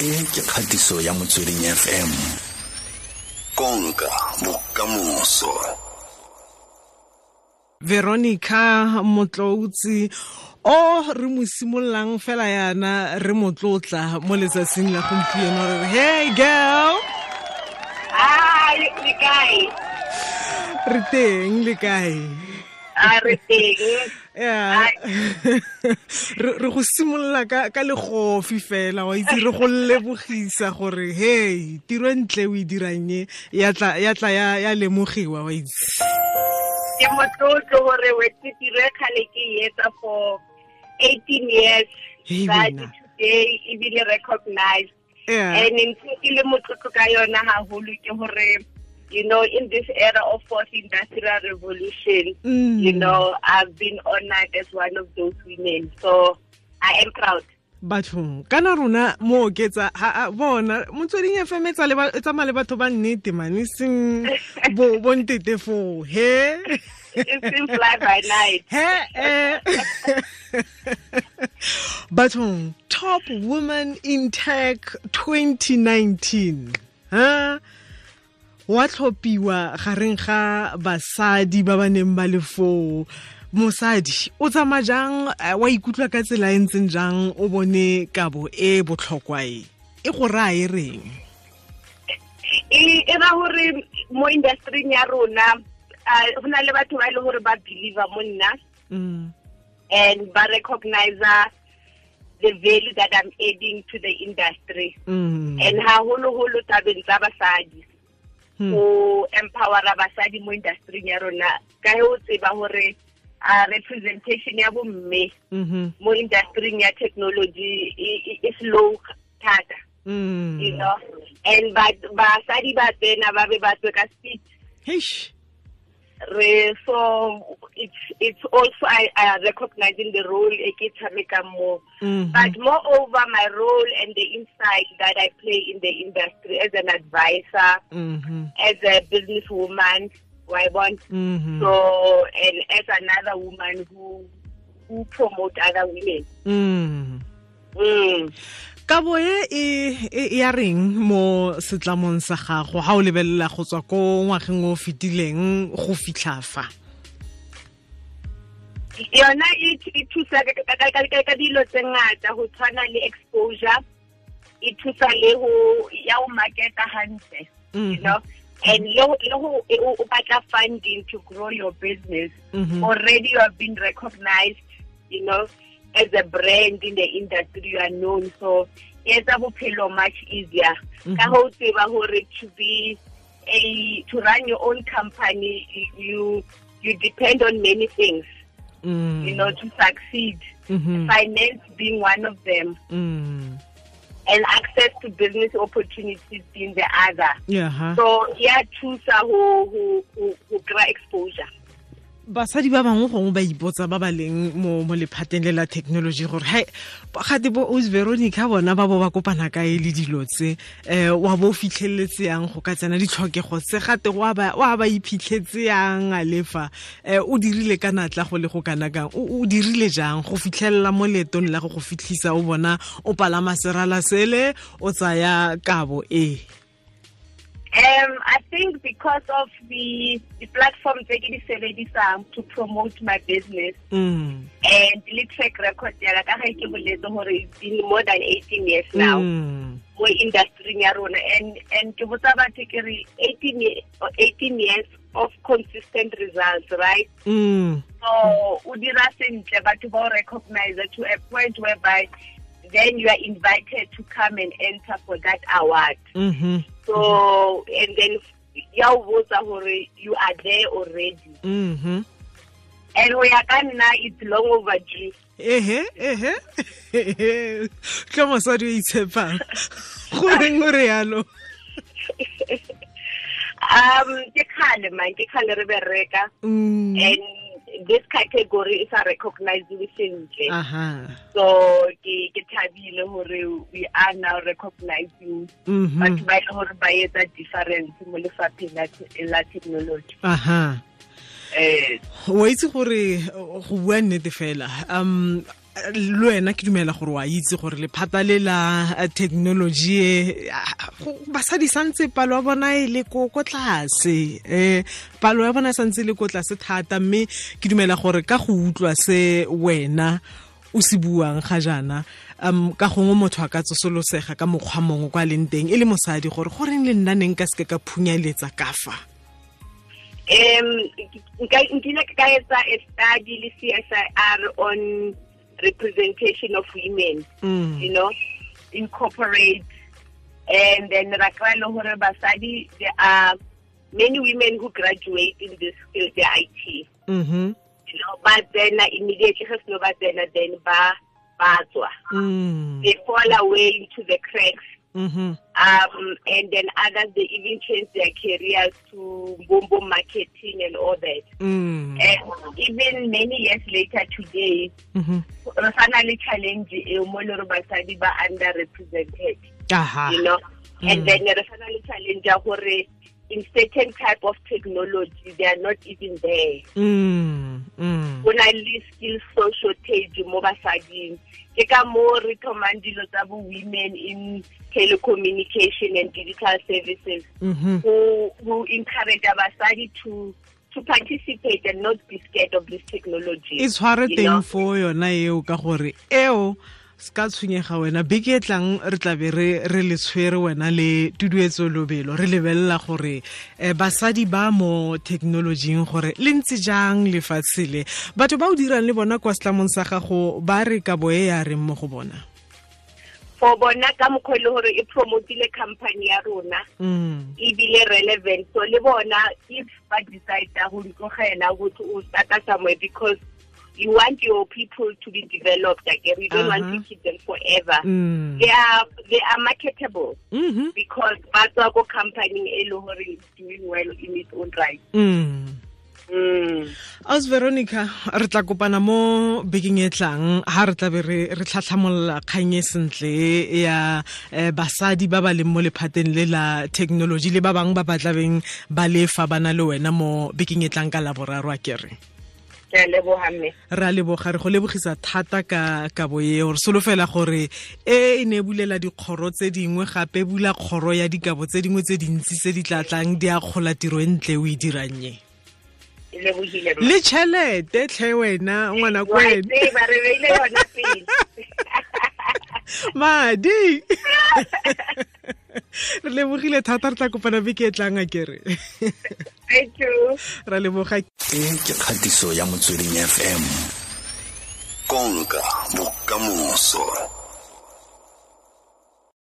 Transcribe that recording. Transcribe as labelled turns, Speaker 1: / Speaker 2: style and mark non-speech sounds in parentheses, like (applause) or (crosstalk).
Speaker 1: e ke kgatiso ya motsweding fm konka bokamoso.
Speaker 2: Veronica motloutsi o re mo simololang fela yana re motlotla mo letsatsing la gompieno re re hey girl!
Speaker 3: Ah, le le kae?
Speaker 2: re teng le kae (laughs)
Speaker 3: Ah, (laughs) re teng.
Speaker 2: re go simolola ka legofi fela wa itse re go lebogisa gore hey tiro ntle o e dirang e ya tla ya tla ya ya lemogiwa wa itse
Speaker 3: Ke motlotlo gore wetse tiro e kgale ke etsa for 18 years. That today ebile recognized. And ntse ke le motlotlo ka yona haholo ke gore you know in this era of fourth industrial revolution
Speaker 2: Mm.
Speaker 3: you know I've been honored as one of those women. So I am proud.
Speaker 2: Bathong kana rona mo oketsa ha bona motsweding fm e tsa le ba- tsamaya le batho ba nnete mane seng bo bontete foo. He?
Speaker 3: It seems fly by night.
Speaker 2: He eh. bathong top woman in tech 2019 ha wa tlhophiwa gareng ga basadi ba ba neng ba le foo. Mosadi o tsamaya jang? Eh, wa ikutlwa ka tsela e ntseng jang? O bone kabo e botlhokwa e? E go raya e reng?
Speaker 3: E e ra gore mo industry ya rona ah, go na le batho ba e leng gore ba believer mo nna.
Speaker 2: Mm,
Speaker 3: and ba recognize the value that I'm adding to the industry.
Speaker 2: Mm,
Speaker 3: and holo tabeng tsa basadi. Go empowera basadi mo industry ya rona. Ka he o tseba gore uh, representation ya bomme
Speaker 2: mhm,
Speaker 3: mo industry ya technology i- i- is low thata.
Speaker 2: Mm.
Speaker 3: you know? And ba- basadi ba tsena ba be ba tswe ka speed.
Speaker 2: Heish.
Speaker 3: re so it's it's also I, I recognizing the role e ke tshamekang mo
Speaker 2: Mhm.
Speaker 3: but moreover my role and the insight that I play in the industry as an advisor
Speaker 2: Mhm,
Speaker 3: as a businesswoman why want.
Speaker 2: Mhm,
Speaker 3: so and as another woman who who promote other women.
Speaker 2: Mm. Kabo e e ya reng mo setlamong sa gago? Ga o lebelela go tswa ko ngwageng o o go fitlha fa?
Speaker 3: Yona e thusa ka- dilo tse ngata go tshwana le exposure. E thusa le go ya marketa hantle you
Speaker 2: Mhm.
Speaker 3: know? And le go- o o batla funding to grow your business.
Speaker 2: Mhm.
Speaker 3: already you have been recognized you know as a brand in the industry you are known so e etsa bophelo much easier ka
Speaker 2: Mhm.
Speaker 3: ho tseba hore to be a to run your own company you you depend on many things
Speaker 2: Mm.
Speaker 3: you know, to succeed.
Speaker 2: Mhm.
Speaker 3: Finance being one of them,
Speaker 2: Mm.
Speaker 3: and access to business opportunities being the other.
Speaker 2: Yeah.
Speaker 3: So, yeah, choose who who who who exposure.
Speaker 2: Basadi ba bangwe gongwe ba ipotsa ba ba leng mo lephateng le la technology gore hai gate bo os veronica bona ba bo ba kopana kae le dilo tse? Um wa bo o fitlheletse yang go ka tsena ditlhokego tse? Gate wa ba iphitlhetse yang a lefa um o dirile ka natla go le go kana kang? O dirile jang go fitlhelela mo leetong la go go fitlhisa o bona o palama serala sele o tsaya kabo e
Speaker 3: Um, I think because of the the platforms that it is sebedisang to promote my business
Speaker 2: mm.
Speaker 3: and the track record ya ka ga ke boletse hore it's been more than 18 years now.
Speaker 2: Mm.
Speaker 3: mo industry and and batho ke re 18 ye- 18 years of consistent results right
Speaker 2: Mm.
Speaker 3: so o dira sentle batho ba o recognize to a point whereby then you are invited to come and enter for that award
Speaker 2: Mhm.
Speaker 3: So and then ya o botsa gore you are there already.
Speaker 2: Mhm.
Speaker 3: and go ya ka nna it's long overdue.
Speaker 2: Ehe ehe. (laughs) Ka mosadi o itshepang. (laughs) Goreng o re yalo (laughs)
Speaker 3: um ke kgale man. Ke kgale re bereka
Speaker 2: Mm.
Speaker 3: and this category is a recognized sentle.
Speaker 2: Aha.
Speaker 3: So ke ke thabile hore we are now recognizing
Speaker 2: Mhm.
Speaker 3: batho ba e leng hore ba etsa difference mo lefapheng la te- la technology.
Speaker 2: Aha.
Speaker 3: Eh.
Speaker 2: Itse gore uh, go bua nnete fela. Um le wena ke dumela gore wa itse gore lephata le la eh, technology e basadi santse palo ya bona e le ko ko tlase um palo ya bona e santse e le ko tlase thata mme ke dumela gore ka go utlwa se wena o se buang ga jaana um ka gongwe motho a ka tsosolosega ka mokgwa mongwe kwa leng teng e le mosadi gore goreng le nna neng ka seke ka phunyaletsa ka fa?
Speaker 3: Um nkile ka etsa a study le CSIR on representation of women
Speaker 2: Mm.
Speaker 3: you know incorporate and then basadi there are many women who graduate in this field the IT
Speaker 2: Mhm.
Speaker 3: you know but then immediately ge seno ba tsena then ba ba tswa
Speaker 2: Mm.
Speaker 3: they fall away into the cracks
Speaker 2: Mhm.
Speaker 3: Um, and then others they even change their careers to boom marketing and all that.
Speaker 2: Mm.
Speaker 3: And even many years later today,
Speaker 2: Mhm.
Speaker 3: na le challenge mo le gore basadi ba underrepresented,
Speaker 2: aha
Speaker 3: you know. And
Speaker 2: Mm.
Speaker 3: then re sa challenge in certain type of technology they are not even there.
Speaker 2: Mm. Mm.
Speaker 3: go na le skill so shortage mo basading ke ka mo re thomang dilo tsa bo women in telecommunication and digital services
Speaker 2: Mhm.
Speaker 3: who who encourage basadi to to participate and not be scared of this technology
Speaker 2: e tshware
Speaker 3: you know.
Speaker 2: teng fo yona eo ka gore eo se ka tshwenyega wena beke e tlang re tlabe re le tshwere wena le tuduetso lobelo re lebelela gore um basadi ba mo thekenolojing gore le ntse jang lefatshe le. Batho ba o dirang le bona kwa setlamong sa gago ba re ka boe ya reng mo go bona?
Speaker 3: For bona ka mokgwa e le gore e promotile company ya rona.
Speaker 2: Mm.
Speaker 3: ebile relevant. So le bona if ba decide go ntlogela gotse o starta somewhere because you want your people to be developed again you don't uh -huh. want to
Speaker 2: Uh-huh.
Speaker 3: keep them forever
Speaker 2: Mm.
Speaker 3: they are they are marketable
Speaker 2: mm -hmm.
Speaker 3: because ba tswa ko company Elohori is doing well in its own right
Speaker 2: Mm.
Speaker 3: mm.
Speaker 2: aus veronica re tla kopana mo bekeng e tlang ha re tlabe re re tlhatlhamolola kgang e sentle ya eh, basadi ba ba leng mo lephateng le la technology le ba bang ba batlabeng ba lefa ba na le wena mo bekeng e tlang ka laboraro a kere
Speaker 3: ke a leboga mme.
Speaker 2: Re a leboga re go lebogisa thata ka kabo eo re solofela gore e e ne bulela dikgoro tse dingwe gape bula kgoro ya dikabo tse dingwe tse dintsi tse di tlatlang di a kgola tiro e ntle o e
Speaker 3: e? Mme.
Speaker 2: le tšhelete tlhe wena ngwana
Speaker 3: ko wena. (laughs)
Speaker 2: Madi. (laughs) Re lebogile thata re tla kopana beke e tlang a kere (laughs)
Speaker 3: thank you.
Speaker 2: Ra leboga.
Speaker 1: E ke kgatiso ya motsweding fm konka bokamoso